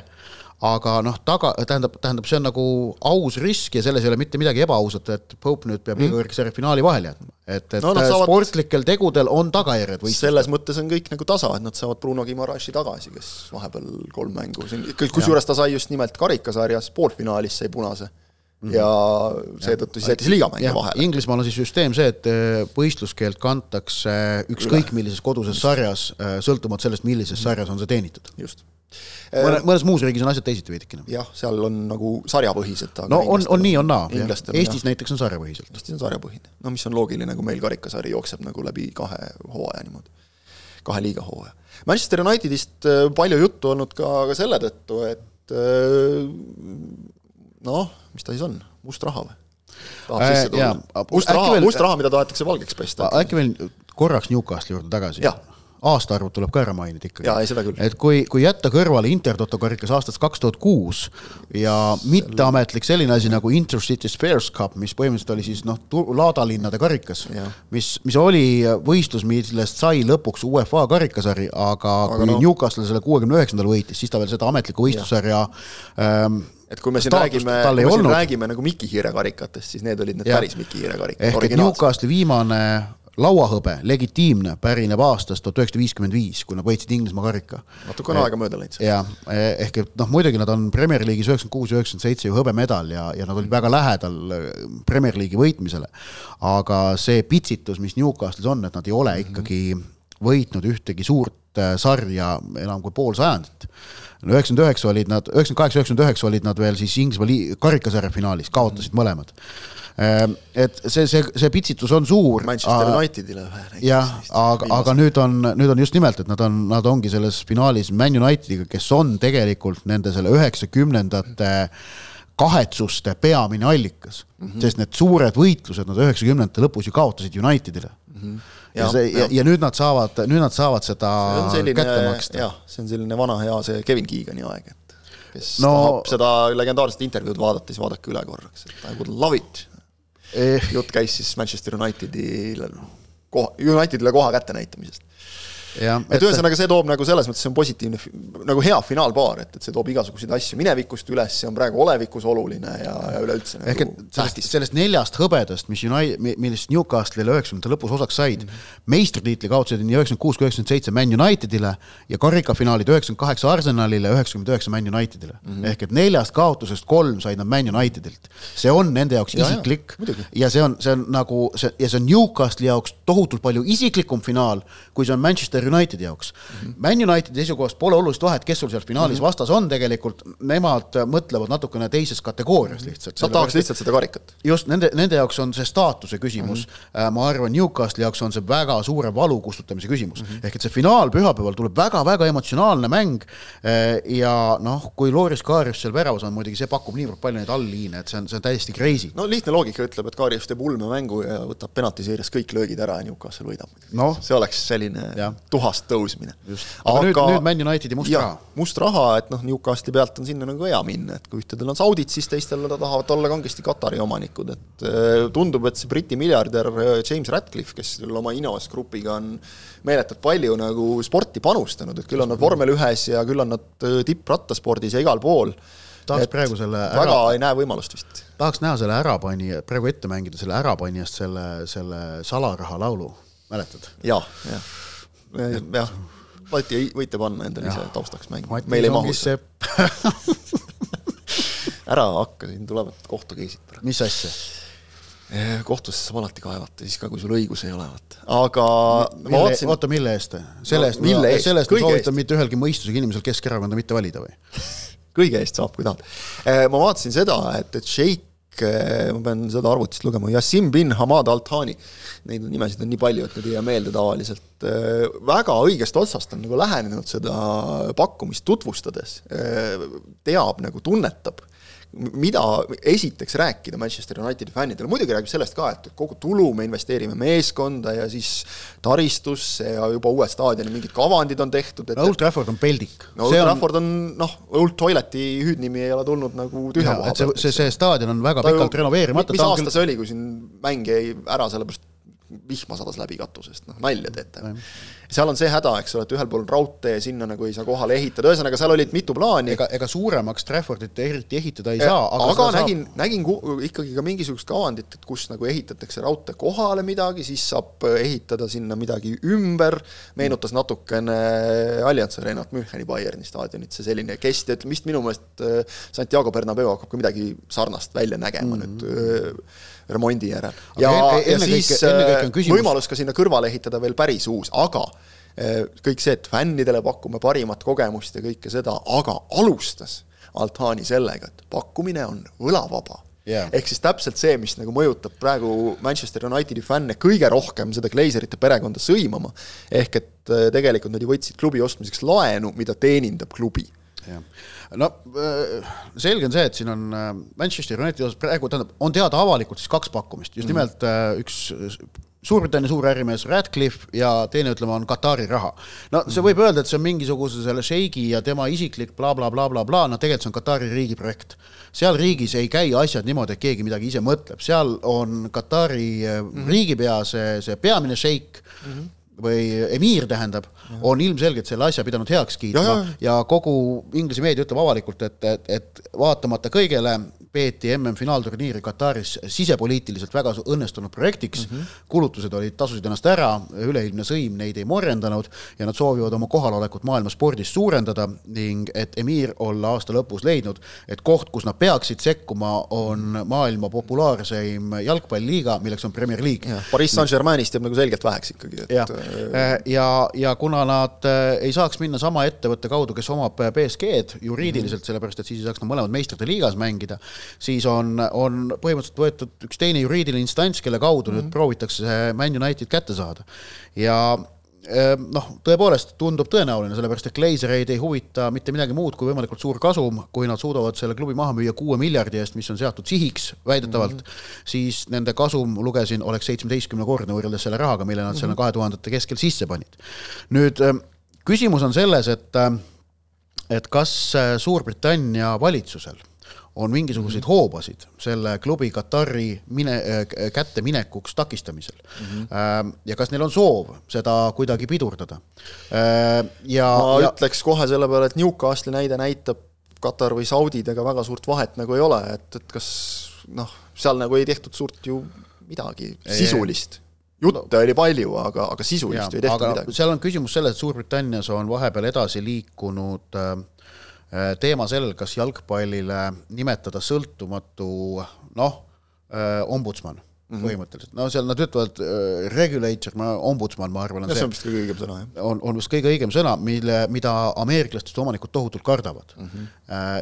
aga noh, taga, tähendab, tähendab, see on nagu aus risk ja selles ei ole mitte midagi ebaausat, et Pope nüüd peab mm. liiga kõrge sarja finaali vahele jätma. et, et no, saavad... sportlikel tegudel on tagajärjed võistlustel. selles mõttes on kõik nagu tasa, et nad saavad Bruno Gimaraši tagasi, kes vahepeal kolm mängu siin, kusjuures ta sai just nimelt karikasarjas poolfinaalis sai punase mm -hmm. ja seetõttu siis jättis liigamänge vahele. Inglismaal on siis süsteem see, et äh, võistluskeelt kantakse ükskõik millises koduses sarjas, äh, sõltumata sellest, millises sarjas on see teenitud. just mõne, mõnes muus riigis on asjad teisiti veidikene. jah, seal on nagu sarjapõhised. no on, on nii, on naa. Eestis jah. näiteks on sarjapõhiselt. Eestis on sarjapõhine, no mis on loogiline, kui meil karikasari jookseb nagu läbi kahe hooaja niimoodi, kahe liiga hooaja. Manchester Unitedist äh, palju juttu olnud ka, ka selle tõttu, et äh, noh, mis ta siis on, must raha või? tahab sisse tulla. must raha, must raha, mida tahetakse valgeks pesta. äkki veel korraks Newcastle'i juurde tagasi? Aastaarvud tuleb ka ära mainida ikkagi. jaa, ei seda küll. et kui, kui jätta kõrvale Intertoto karikas aastast kaks tuhat kuus ja mitteametlik selline asi nagu Intercity Spheres Cup, mis põhimõtteliselt oli siis noh, laadalinnade karikas, mis, mis oli võistlus, millest sai lõpuks UEFA karikasari, aga, aga kui no. Newcastle selle kuuekümne üheksandal võitis, siis ta veel seda ametlikku võistlussarja ähm, et kui me siin Staatust räägime, kui me siin olnud. räägime nagu Miki Hiire karikatest, siis need olid need ja. päris Miki Hiire karikad. ehk et Newcastle'i viimane lauahõbe, legitiimne, pärineb aastast tuhat üheksasada viiskümmend viis, kui nad võitsid Inglismaa karika. natuke on aega mööda läinud. jah, ehk et noh, muidugi nad on Premier League'is üheksakümmend kuus ja üheksakümmend seitse ju hõbemedal ja, ja nad olid väga lähedal äh, Premier League'i võitmisele. aga see pitsitus, mis Newcastle'is on, et nad ei ole ikkagi võitnud ühtegi suurt sarja enam kui pool sajandit. üheksakümmend üheksa olid nad, üheksakümmend kaheksa, üheksakümmend üheksa olid nad veel siis Inglismaa karikasarja finaalis, kaotasid mõlemad Ehm, et see, see, see pitsitus on suur. Manchester Unitedile jah, aga, aga nüüd on, nüüd on just nimelt, et nad on, nad ongi selles finaalis Man Unitediga, kes on tegelikult nende selle üheksakümnendate kahetsuste peamine allikas mm, -hmm. sest need suured võitlused nad üheksakümnendate lõpus ju kaotasid Unitedile mm. -hmm. Ja, ja see ja, ja nüüd nad saavad, nüüd nad saavad seda selline, kätte maksta. jah, see on selline vana hea see Kevin Keegani aeg, et kes no, tahab seda legendaarset intervjuud vaadata, siis vaadake üle korraks, et I would love it. Eh.. jutt käis siis Manchester Unitedile koha, Unitedile koha kätte näitamisest et ühesõnaga, see toob nagu selles mõttes, see on positiivne, nagu hea finaalpaar, et, et see toob igasuguseid asju minevikust üles, see on praegu olevikus oluline ja, ja üleüldse ehk nagu et sellest, sellest neljast hõbedast, mis United, millest Newcastle'ile üheksakümnendate lõpus osaks said mm -hmm., meistritiitli kaotasid nii üheksakümmend kuus kui üheksakümmend seitse Man Unitedile ja karikafinaalid üheksakümmend kaheksa Arsenalile, üheksakümmend üheksa Man Unitedile mm. -hmm. ehk et neljast kaotusest kolm said nad Man Unitedilt. see on nende jaoks ja, isiklik ja, ja see on, see on nagu see ja see on Newcastle'i jaoks tohutult palju isiklikum finaal, kui see on Manchester Manchester Unitedi jaoks mm. -hmm. Man Unitedi seisukohast pole olulist vahet, kes sul seal finaalis mm -hmm. vastas on tegelikult, nemad mõtlevad natukene teises kategoorias lihtsalt. Nad tahaks lihtsalt seda karikat. just, nende, nende jaoks on see staatuse küsimus mm, -hmm. ma arvan, Newcastle'i jaoks on see väga suure valu kustutamise küsimus mm. -hmm. ehk et see finaal pühapäeval tuleb väga-väga emotsionaalne mäng äh, ja noh, kui Loris Kaarius seal väravas on, muidugi see pakub niivõrd palju neid allliine, et see on, see on täiesti crazy. no lihtne loogika ütleb, et Kaarius teeb ulme mängu ja võtab penaltiseerias kõik löögid ära ja Newcastle võidab no.. see oleks selline ja tuhast tõusmine. aga, nüüd, nüüd Man Unitedi must raha. must raha, et noh, Newcastle'i pealt on sinna nagu hea minna, et kui ühtedel on saudid, siis teistel tahavad olla kangesti Katari omanikud, et äh, tundub, et see Briti miljardär äh, James Ratcliffe, kes oma Inovas grupiga on meeletult palju nagu sporti panustanud, et küll on nad vormel ühes ja küll on nad äh, tipprattaspordis ja igal pool tahaks et praegu selle väga ära... ei näe võimalust vist. tahaks näha selle ärapanija, praegu ette mängida selle ärapanijast selle, selle salaraha laulu, mäletad ja,? jah, jah jah, Balti võite panna endale ise taustaks mängima, meil ei mahu see [LAUGHS] ära hakka, siin tulevad kohtukeisid praegu. mis asja? Eh, kohtusse saab alati kaevata, siis ka kui sul õigus ei ole, vaata. aga mille, vaatasin... oota, mille eest? selle eest no,, selle eest ma soovitan mitte ühelgi mõistusega inimesel Keskerakonda mitte valida või [LAUGHS] kõige eest saab, kui tahad. Eh, ma vaatasin seda, et, et Sheik ma pean seda arvutist lugema, Yassim bin Hamad Al-Thani. Neid nimesid on nii palju, et need ei jää meelde tavaliselt. Eh, väga õigest otsast on nagu lähenenud seda pakkumist tutvustades, eh, teab nagu, tunnetab mida esiteks rääkida Manchester Unitedi fännidele, muidugi räägib sellest ka, et kogu tulu me investeerime meeskonda ja siis taristusse ja juba uue staadioni mingid kavandid on tehtud. no Old Trafford on peldik. no Old Trafford on noh, Old Toileti hüüdnimi ei ole tulnud nagu tühja koha pealt. see, see staadion on väga pikalt renoveerimata. mis aasta see oli, kui siin mäng jäi ära sellepärast vihma sadas läbi katusest, noh nalja teete. seal on see häda, eks ole, et ühel pool on raudtee, sinna nagu ei saa kohale ehitada, ühesõnaga seal olid mitu plaani. ega, ega suuremaks Traffordit eriti ehitada ei e, saa. aga, aga nägin saab..., nägin ikkagi ka mingisugust kavandit, et kus nagu ehitatakse raudtee kohale midagi, siis saab ehitada sinna midagi ümber, meenutas natukene Allianz Arenat Müncheni Bayerni staadionit, see selline kest, et vist minu meelest äh, Santiago Bernabeu hakkab ka midagi sarnast välja nägema mm -hmm. nüüd äh, remondi järel. ja, ja siis kõike, äh, võimalus ka sinna kõrvale ehitada veel päris uus, aga äh, kõik see, et fännidele pakume parimat kogemust ja kõike seda, aga alustas Altani sellega, et pakkumine on võlavaba. Yeah.. ehk siis täpselt see, mis nagu mõjutab praegu Manchester Unitedi fänne kõige rohkem seda Glazerite perekonda sõimama, ehk et äh, tegelikult nad ju võtsid klubi ostmiseks laenu, mida teenindab klubi jah, no äh, selge on see, et siin on äh, Manchester Unitedi osas praegu, tähendab, on teada avalikult siis kaks pakkumist, just mm. nimelt äh, üks Suurbritannia suur ärimees Radcliffe ja teine, ütleme, on Katari raha. no see võib öelda, et see on mingisuguse selle šeigi ja tema isiklik blablabla bla, bla, bla, no tegelikult see on Katari riigi projekt. seal riigis ei käi asjad niimoodi, et keegi midagi ise mõtleb, seal on Katari mm -hmm. riigipea see, see peamine šeik mm, -hmm või emiir tähendab, on ilmselgelt selle asja pidanud heaks kiitma ja, ja. ja kogu Inglise meedia ütleb avalikult, et, et, et vaatamata kõigele peeti MM-finaalturniiri Kataris sisepoliitiliselt väga õnnestunud projektiks mm, -hmm. kulutused olid, tasusid ennast ära, üleilmne sõim neid ei morjendanud ja nad soovivad oma kohalolekut maailma spordis suurendada ning et Emir olla aasta lõpus leidnud, et koht, kus nad peaksid sekkuma, on maailma populaarseim jalgpalliliiga, milleks on Premier League. Pariis Saint-Germainist jääb nagu selgelt väheks ikkagi. jah, äh, ja, ja kuna nad äh, ei saaks minna sama ettevõtte kaudu, kes omab BSG-d juriidiliselt mm, -hmm. sellepärast et siis ei saaks nad mõlemad meistrite liigas mängida, siis on, on põhimõtteliselt võetud üks teine juriidiline instants, kelle kaudu mm -hmm. nüüd mhm. proovitakse see Man United kätte saada. ja ehm, noh, tõepoolest tundub tõenäoline, sellepärast et Glazereid ei huvita mitte midagi muud kui võimalikult suur kasum, kui nad suudavad selle klubi maha müüa kuue miljardi eest, mis on seatud sihiks väidetavalt mm, -hmm. siis nende kasum, lugesin, oleks seitsmeteistkümnekordne võrreldes selle rahaga, mille nad mm -hmm. selle kahe tuhandete keskel sisse panid. nüüd ehm, küsimus on selles, et ehm, et kas Suurbritannia valitsusel on mingisuguseid hoobasid selle klubi Katari mine, äh, kätte minekuks takistamisel mm. -hmm. ja kas neil on soov seda kuidagi pidurdada? Äh, ja ma ja... ütleks kohe selle peale, et Newcastle'i näide näitab Katar või Saudidega väga suurt vahet nagu ei ole, et, et kas noh, seal nagu ei tehtud suurt ju midagi sisulist jutte oli palju, aga, aga sisulist ja, ei tehtud midagi. seal on küsimus selles, et Suurbritannias on vahepeal edasi liikunud Äh, teema sellel, kas jalgpallile nimetada sõltumatu noh, äh, ombudsman mm -hmm. põhimõtteliselt, no seal nad ütlevad äh, regulator, ma, ombudsman, ma arvan, on ja, see. see on vist kõige õigem sõna, jah. on, on vist kõige õigem sõna, mille, mida ameeriklastest omanikud tohutult kardavad mm. -hmm.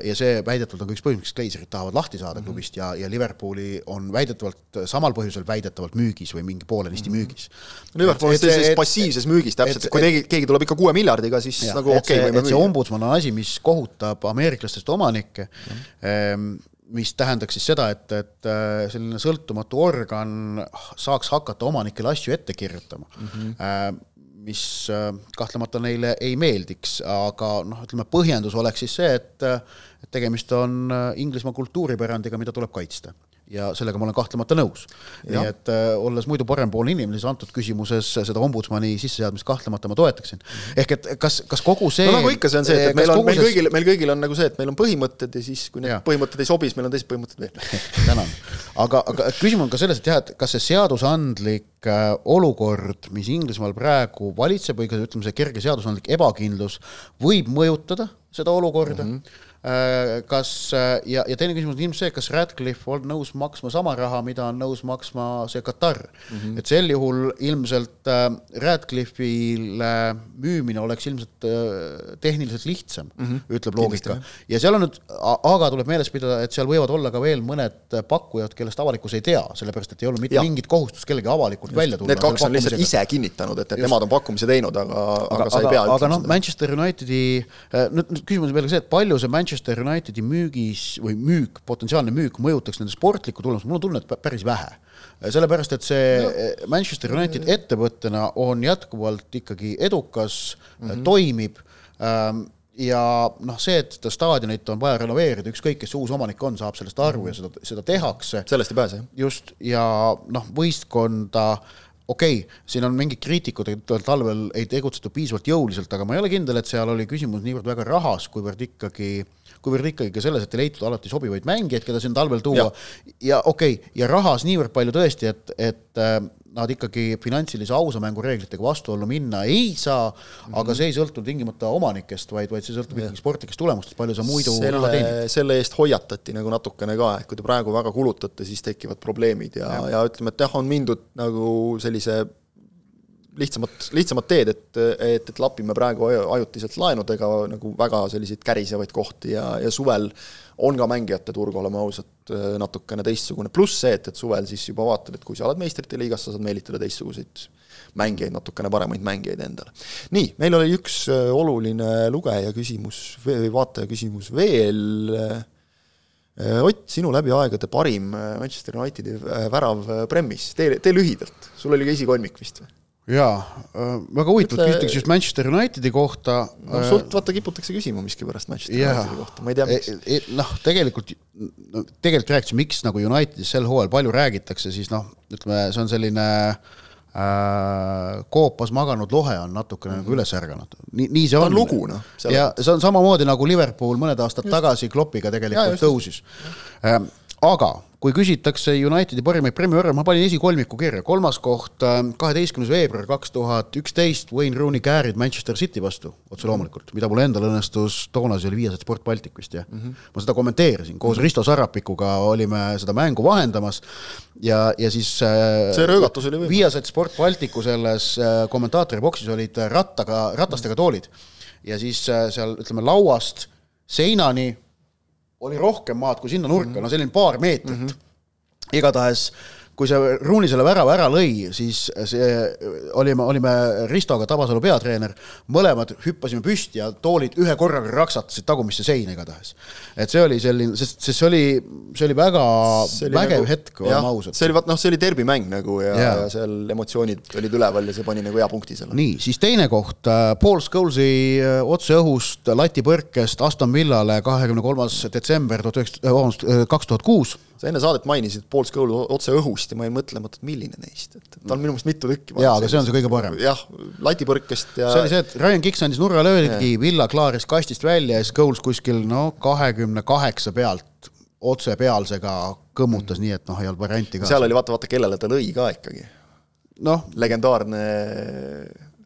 ja see väidetavalt on ka üks põhjus, miks Glazerid tahavad lahti saada mm -hmm. klubist ja, ja Liverpooli on väidetavalt samal põhjusel väidetavalt müügis või mingi poolenisti mm -hmm. müügis. Liverpool on sellises passiivses müügis täpselt, kui keegi, keegi tuleb ikka kuue miljardiga, siis ja, nagu okei okay, võime müüa. see ombudsman on asi, mis kohutab ameeriklastest omanikke mm. -hmm mis tähendaks siis seda, et, et äh, selline sõltumatu organ saaks hakata omanikele asju ette kirjutama mm. -hmm. mis äh, kahtlemata neile ei meeldiks, aga noh, ütleme põhjendus oleks siis see, et, et tegemist on Inglismaa kultuuripärandiga, mida tuleb kaitsta ja sellega ma olen kahtlemata nõus. nii et äh, olles muidu parempoolne inimene, siis antud küsimuses seda ombudsmani sisseseadmist kahtlemata ma toetaksin. ehk et kas, kas kogu see no nagu ikka, see on see, et meil on, meil kõigil, meil kõigil on nagu see, et meil on põhimõtted ja siis, kui need ja. põhimõtted ei sobi, siis meil on teised põhimõtted veel [LAUGHS] tänan. aga, aga küsimus on ka selles, et jah, et kas see seadusandlik äh, olukord, mis Inglismaal praegu valitseb või ütleme, see kerge seadusandlik ebakindlus võib mõjutada seda olukorda mm. -hmm kas äh, ja, ja teine küsimus on ilmselt see, kas Radcliffe on nõus maksma sama raha, mida on nõus maksma see Katar mm. -hmm. et sel juhul ilmselt äh, Radcliffe'ile müümine oleks ilmselt äh, tehniliselt lihtsam mm, -hmm. ütleb loogika. ja seal on nüüd, aga tuleb meeles pidada, et seal võivad olla ka veel mõned pakkujad, kellest avalikkus ei tea, sellepärast et ei olnud mitte ja. mingit kohustust kellegi avalikult Just. välja tulla. Need kaks on lihtsalt ise kinnitanud, et, et nemad on pakkumise teinud, aga, aga, aga sa ei pea aga noh, Manchester Unitedi, nüüd küsimus on veel ka see, et palju see Manchester Manchester Unitedi müügis või müük, potentsiaalne müük mõjutaks nende sportlikku tulemust, mul on tunne, et päris vähe. sellepärast, et see no. Manchester United ettevõttena on jätkuvalt ikkagi edukas mm, -hmm. toimib ähm, ja noh, see, et seda staadionit on vaja renoveerida, ükskõik, kes uus omanik on, saab sellest aru ja seda, seda tehakse. sellest ei pääse, jah. just, ja noh, võistkonda okei okay,, siin on mingid kriitikud, et talvel ei tegutsetud piisavalt jõuliselt, aga ma ei ole kindel, et seal oli küsimus niivõrd väga rahas, kuivõrd ikkagi äh, kuivõrd ikkagi ka selles, et ei leitud alati sobivaid mängijaid, keda siin talvel tuua ja, ja okei okay,, ja rahas niivõrd palju tõesti, et, et äh, nad ikkagi finantsilise ausa mängu reeglitega vastuollu minna ei saa mm, -hmm. aga see ei sõltu tingimata omanikest, vaid, vaid see sõltub ikkagi sportlikest tulemustest, palju sa muidu selle, selle eest hoiatati nagu natukene ka, et kui te praegu väga kulutate, siis tekivad probleemid ja, ja., ja ütleme, et jah, on mindud nagu sellise lihtsamat, lihtsamat teed, et, et, et lapime praegu ajutiselt laenudega nagu väga selliseid kärisevaid kohti ja, ja suvel on ka mängijate turg, oleme ausad, natukene teistsugune, pluss see, et, et suvel siis juba vaatad, et kui sa oled meistrite liigas, sa saad meelitada teistsuguseid mängijaid, natukene paremaid mängijaid endale. nii, meil oli üks äh, oluline lugeja küsimus või vaataja küsimus veel, äh, Ott, sinu läbi aegade parim äh, Manchester Unitedi värav Premis, tee, tee lühidalt, sul oli ka esikolmik vist või? Jaa äh,, väga huvitav, et küsitakse just Manchester Unitedi kohta. no äh, sult vaata kiputakse küsima miskipärast Manchester yeah. Unitedi kohta, ma ei tea miks e,. E, noh, tegelikult, tegelikult rääkis, miks nagu Unitedis sel hooajal palju räägitakse, siis noh, ütleme, see on selline äh, koopas maganud lohe on natukene mm -hmm. nagu üles ärganud. nii, nii see on. ta on lugu, noh. ja see on samamoodi nagu Liverpool mõned aastad ja, tagasi Kloppiga tegelikult ja, tõusis. Äh, aga kui küsitakse Unitedi parimaid premiere, ma panin esikolmiku kirja, kolmas koht, äh, kaheteistkümnes veebruar kaks tuhat üksteist, Wayne Rooney käärid Manchester City vastu, otse loomulikult, mida mul endal õnnestus, toona see oli Viasat Sport Baltic vist jah. Mm, -hmm. ma seda kommenteerisin, koos Risto Sarapikuga olime seda mängu vahendamas. Ja, ja siis see röögatus oli võimalik. Viasat Sport Balticu selles kommentaatori boksis olid rattaga, ratastega toolid. Ja siis seal ütleme lauast seinani oli rohkem maad kui sinna nurka mm, -hmm. no selline paar meetrit mm. -hmm. igatahes kui see Ruuni selle värava ära lõi, siis see olime, olime Ristoga, Tabasalu peatreener, mõlemad hüppasime püsti ja toolid ühe korraga raksatasid tagumisse seina igatahes. et see oli selline, sest, sest see oli, see oli väga see oli vägev nagu, hetk, oleme ausad. see oli vaat noh, see oli derbimäng nagu ja, ja., ja seal emotsioonid olid üleval ja see pani nagu hea punkti selle. nii, siis teine koht, äh, Paul Scholes'i äh, otse õhust latipõrkest Aston Villale kahekümne kolmas detsember tuhat vabandust, äh, kaks tuhat kuus sa enne saadet mainisid Paul Schole'i otse õhust ja ma jäin mõtlema, et milline neist, et ta on minu meelest mitu tükki. jaa, aga see on see kõige parem. jah, latipõrkest ja see oli see, et Ryan Giggs andis nurgalöögi, Villa klaaris kastist välja ja Scholes kuskil no kahekümne kaheksa pealt otse pealsega kõmmutas mm., nii et noh, ei olnud varianti ka. seal oli vaata, vaata kellele ta lõi ka ikkagi. noh. legendaarne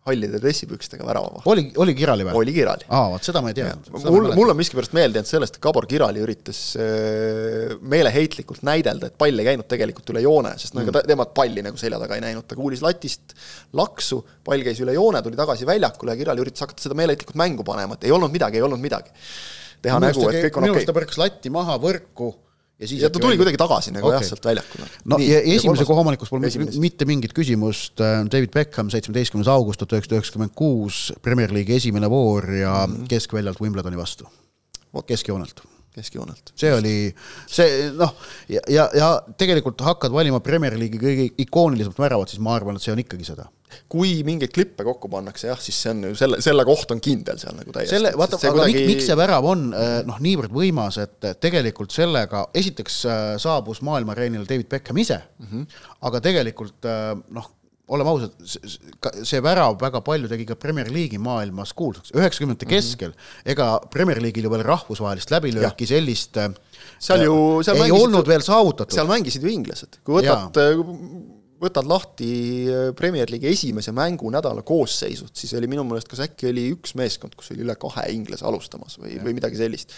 hallide dressipükstega värava. oli, oli Kirali või? oli Kirali. aa, vot seda ma ei teadnud. mul, mul on miskipärast meelde jäänud sellest, et Gabor Kirali üritas äh, meeleheitlikult näidelda, et pall ei käinud tegelikult üle joone, sest no ega mm. temad palli nagu selja taga ei näinud, ta kuulis latist laksu, pall käis üle joone, tuli tagasi väljakule ja Kirali üritas hakata seda meeleheitlikult mängu panema, et ei olnud midagi, ei olnud midagi. teha minu nägu, et kõik on okei okay.. minu arust ta põrkas latti maha võrku ja siis ja ta tuli kuidagi tagasi nagu okay. jah, sealt väljakule. no Nii, ja esimese koha omanikust pole esimest. mitte mingit küsimust, David Beckham, seitsmeteistkümnes august tuhat üheksasada üheksakümmend kuus, Premier League'i esimene voor ja mm -hmm. keskväljalt Wimbledoni vastu, keskjoonelt keskjoonelt. see oli, see noh, ja, ja, ja tegelikult hakkad valima Premier League'i kõige ikoonilisemat väravat, siis ma arvan, et see on ikkagi seda. kui mingeid klippe kokku pannakse jah, siis see on ju selle, selle koht on kindel seal nagu täiesti. selle, vaata, aga kuidagi... miks, miks see värav on äh, noh, niivõrd võimas, et tegelikult sellega, esiteks äh, saabus maailma areenile David Beckham ise mm, -hmm. aga tegelikult äh, noh, oleme ausad, see värav väga palju tegi ka Premier League'i maailmas kuulsaks, üheksakümnendate mhm. keskel mm, -hmm. ega Premier League'il ju veel rahvusvahelist läbilööki sellist seal ju, seal ei mängisid, olnud veel saavutatud. seal mängisid ju inglased, kui võtad, võtad lahti Premier League'i esimese mängunädala koosseisud, siis oli minu meelest, kas äkki oli üks meeskond, kus oli üle kahe inglase alustamas või, või midagi sellist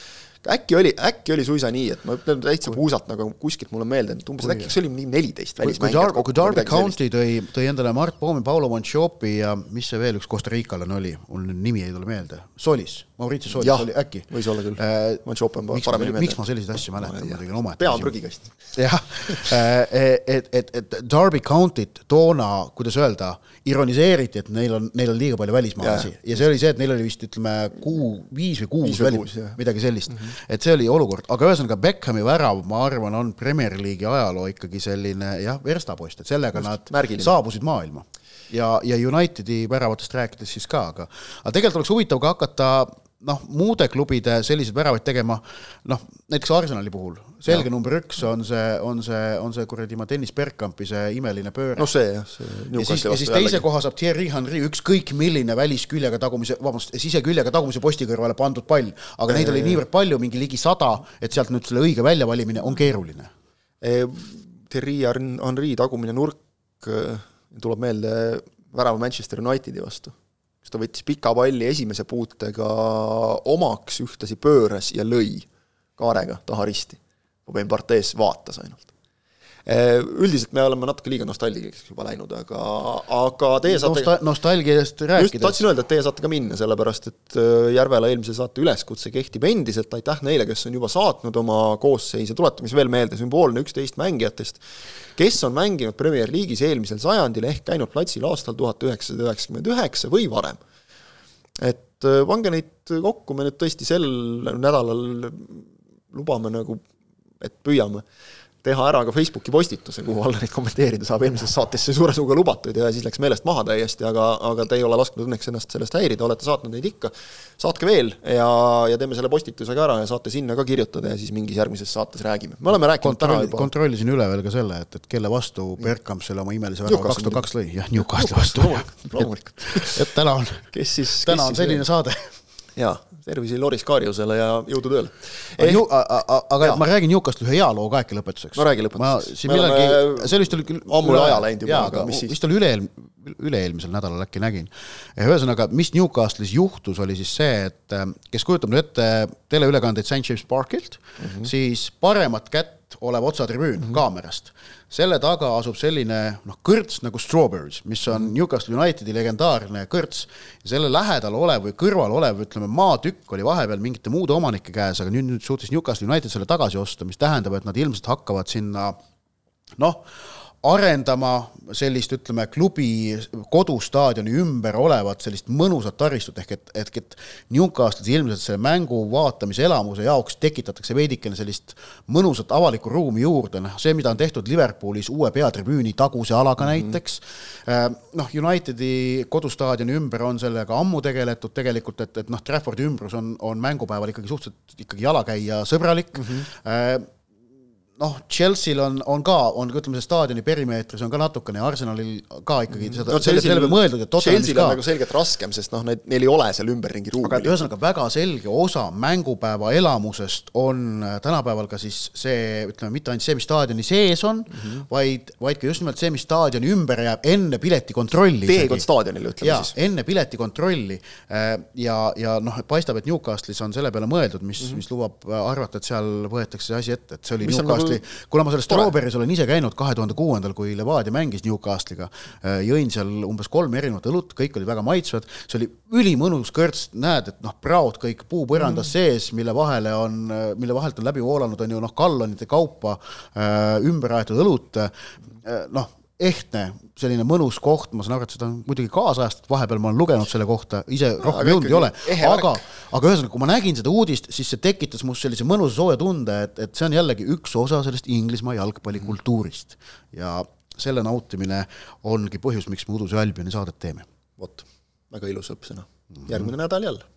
äkki oli, äkki oli suisa nii, et ma ütlen täitsa puusalt nagu kuskilt mul on meelde, et umbes, äkki see oli mingi neliteist välismängijat kui Derby County tõi, tõi endale Mart Poomi, Paulo Manchopi ja mis see veel üks Costa Ricanlane oli, mul nüüd nimi ei tule meelde, Solis, Mauricio Solis ja, oli äkki. võis olla küll. Äh,, Manchop on paremini meelde. miks ma selliseid asju mäletan, muidugi on omaette pea on prügikast. jah, äh, et, et, et Derby County't toona, kuidas öelda, ironiseeriti, et neil on, neil on liiga palju välismaalasi ja. ja see oli see, et neil oli vist ütleme kuu, viis või kuus, kuus, midagi sellist mm. -hmm et see oli olukord, aga ühesõnaga Beckhami värav, ma arvan, on Premier League'i ajaloo ikkagi selline jah, verstapost, et sellega Just, nad märgiline. saabusid maailma. ja, ja Unitedi väravatest rääkides siis ka, aga aga tegelikult oleks huvitav ka hakata noh, muude klubide selliseid väravaid tegema, noh, näiteks Arsenali puhul, selge ja. number üks on see, on see, on see kuradi ma Dennis Bergkampi see imeline pööre. noh, see jah, see ja siis, ja siis teise koha saab Thierry Henry, ükskõik milline välisküljega tagumise, vabandust, siseküljega tagumise posti kõrvale pandud pall, aga neid oli niivõrd palju, mingi ligi sada, et sealt nüüd selle õige väljavalimine on keeruline. Thierry Henry tagumine nurk tuleb meelde värava Manchester Unitedi vastu siis ta võttis pika palli esimese puutega omaks, ühtlasi pööras ja lõi kaarega taha risti. Robin Bartes vaatas ainult. Eh, üldiselt me oleme natuke liiga nostalgiliseks juba läinud, aga, aga teie saate Nosta-, nostalgiast rääkides. just tahtsin öelda, et teie saate ka minna, sellepärast et eh, Järvela eelmise saate üleskutse kehtib endiselt, aitäh neile, kes on juba saatnud oma koosseise, tuletame siis veel meelde, sümboolne üksteist mängijatest, kes on mänginud Premier League'is eelmisel sajandil ehk käinud platsil aastal tuhat üheksasada üheksakümmend üheksa või varem. et eh, pange neid kokku, me nüüd tõesti sel nädalal lubame nagu, et püüame teha ära ka Facebooki postituse, kuhu alla neid kommenteerida saab, eelmises saates see suure suuga lubatud ja siis läks meelest maha täiesti, aga, aga te ei ole lasknud õnneks ennast sellest häirida, olete saatnud neid ikka. saatke veel ja, ja teeme selle postituse ka ära ja saate sinna ka kirjutada ja siis mingis järgmises saates räägime. me oleme rääkinud Kontroll, täna juba kontrollisin üle veel ka selle, et, et kelle vastu Bergkamp selle oma imelise värava kaks tuhat kaks lõi, jah, Newcastle'i vastu. loomulikult et täna on, kes siis täna on selline saade jaa, tervisi Loris Kaarjusele ja jõudu tööle eh,. aga jaa. ma räägin Newcastli ühe ajaloo ka äkki lõpetuseks. no räägi lõpetuseks. siin millalgi, see vist oli küll ammu üle aja läinud juba, aga mis siis? vist oli üle-eel-, üle-eelmisel nädalal äkki nägin. ühesõnaga, mis Newcastlis juhtus, oli siis see, et kes kujutab nüüd ette teleülekandeid St James Parkilt mm, -hmm. siis paremat kätt olev otsatribüün mm -hmm. kaamerast selle taga asub selline noh, kõrts nagu Strawberries, mis on Newcastle Unitedi legendaarne kõrts. Ja selle lähedal olev või kõrval olev, ütleme, maatükk oli vahepeal mingite muude omanike käes, aga nüüd, nüüd suutis Newcastle United selle tagasi osta, mis tähendab, et nad ilmselt hakkavad sinna noh, arendama sellist, ütleme, klubi kodustaadioni ümber olevat sellist mõnusat taristut, ehk et, et, et Newcastle'is ilmselt selle mängu vaatamise elamuse jaoks tekitatakse veidikene sellist mõnusat avalikku ruumi juurde, noh, see, mida on tehtud Liverpoolis uue peatribüüni taguse alaga mm -hmm. näiteks, äh, noh, Unitedi kodustaadioni ümber on sellega ammu tegeletud tegelikult, et, et noh, Traffordi ümbrus on, on mängupäeval ikkagi suhteliselt ikkagi jalakäija sõbralik. Mm, -hmm noh, Chelsea'l on, on ka, on ütleme, see staadioni perimeetris on ka natukene ja Arsenalil ka ikkagi seda no,, selle peale mõeldud, et Chelsea'l on nagu selgelt raskem, sest noh, need, neil ei ole seal ümberringi ruumi. aga ühesõnaga väga selge osa mängupäeva elamusest on äh, tänapäeval ka siis see, ütleme, mitte ainult see, mis staadioni sees on mm, -hmm. vaid, vaid ka just nimelt see, mis staadioni ümber jääb enne piletikontrolli. teekond staadionile, ütleme ja, siis. enne piletikontrolli äh, ja, ja noh, paistab, et Newcastle'is on selle peale mõeldud, mis mm, -hmm. mis lubab arvata, et seal võetakse see asi ette, et see oli mis Newcastle Newcastli, kuna ma selles Strawberry's olen ise käinud kahe tuhande kuuendal, kui Levadia mängis Newcastle'iga, äh, jõin seal umbes kolm erinevat õlut, kõik olid väga maitsvad, see oli ülimõnus kõrts, näed, et noh, praod kõik puupõrandas mm. sees, mille vahele on, mille vahelt on läbi voolanud, on ju noh, gallonite kaupa äh, ümber aetud õlut äh,, noh, ehtne, selline mõnus koht, ma saan aru, et seda on muidugi kaasajastatud, vahepeal ma olen lugenud selle kohta, ise rohkem jõudnud ei ole, aga, aga ühesõnaga, kui ma nägin seda uudist, siis see tekitas must sellise mõnusa sooja tunde, et, et see on jällegi üks osa sellest Inglismaa jalgpallikultuurist. ja selle nautimine ongi põhjus, miks me Uduse Albioni saadet teeme. vot, väga ilus õppsõna. järgmine nädal jälle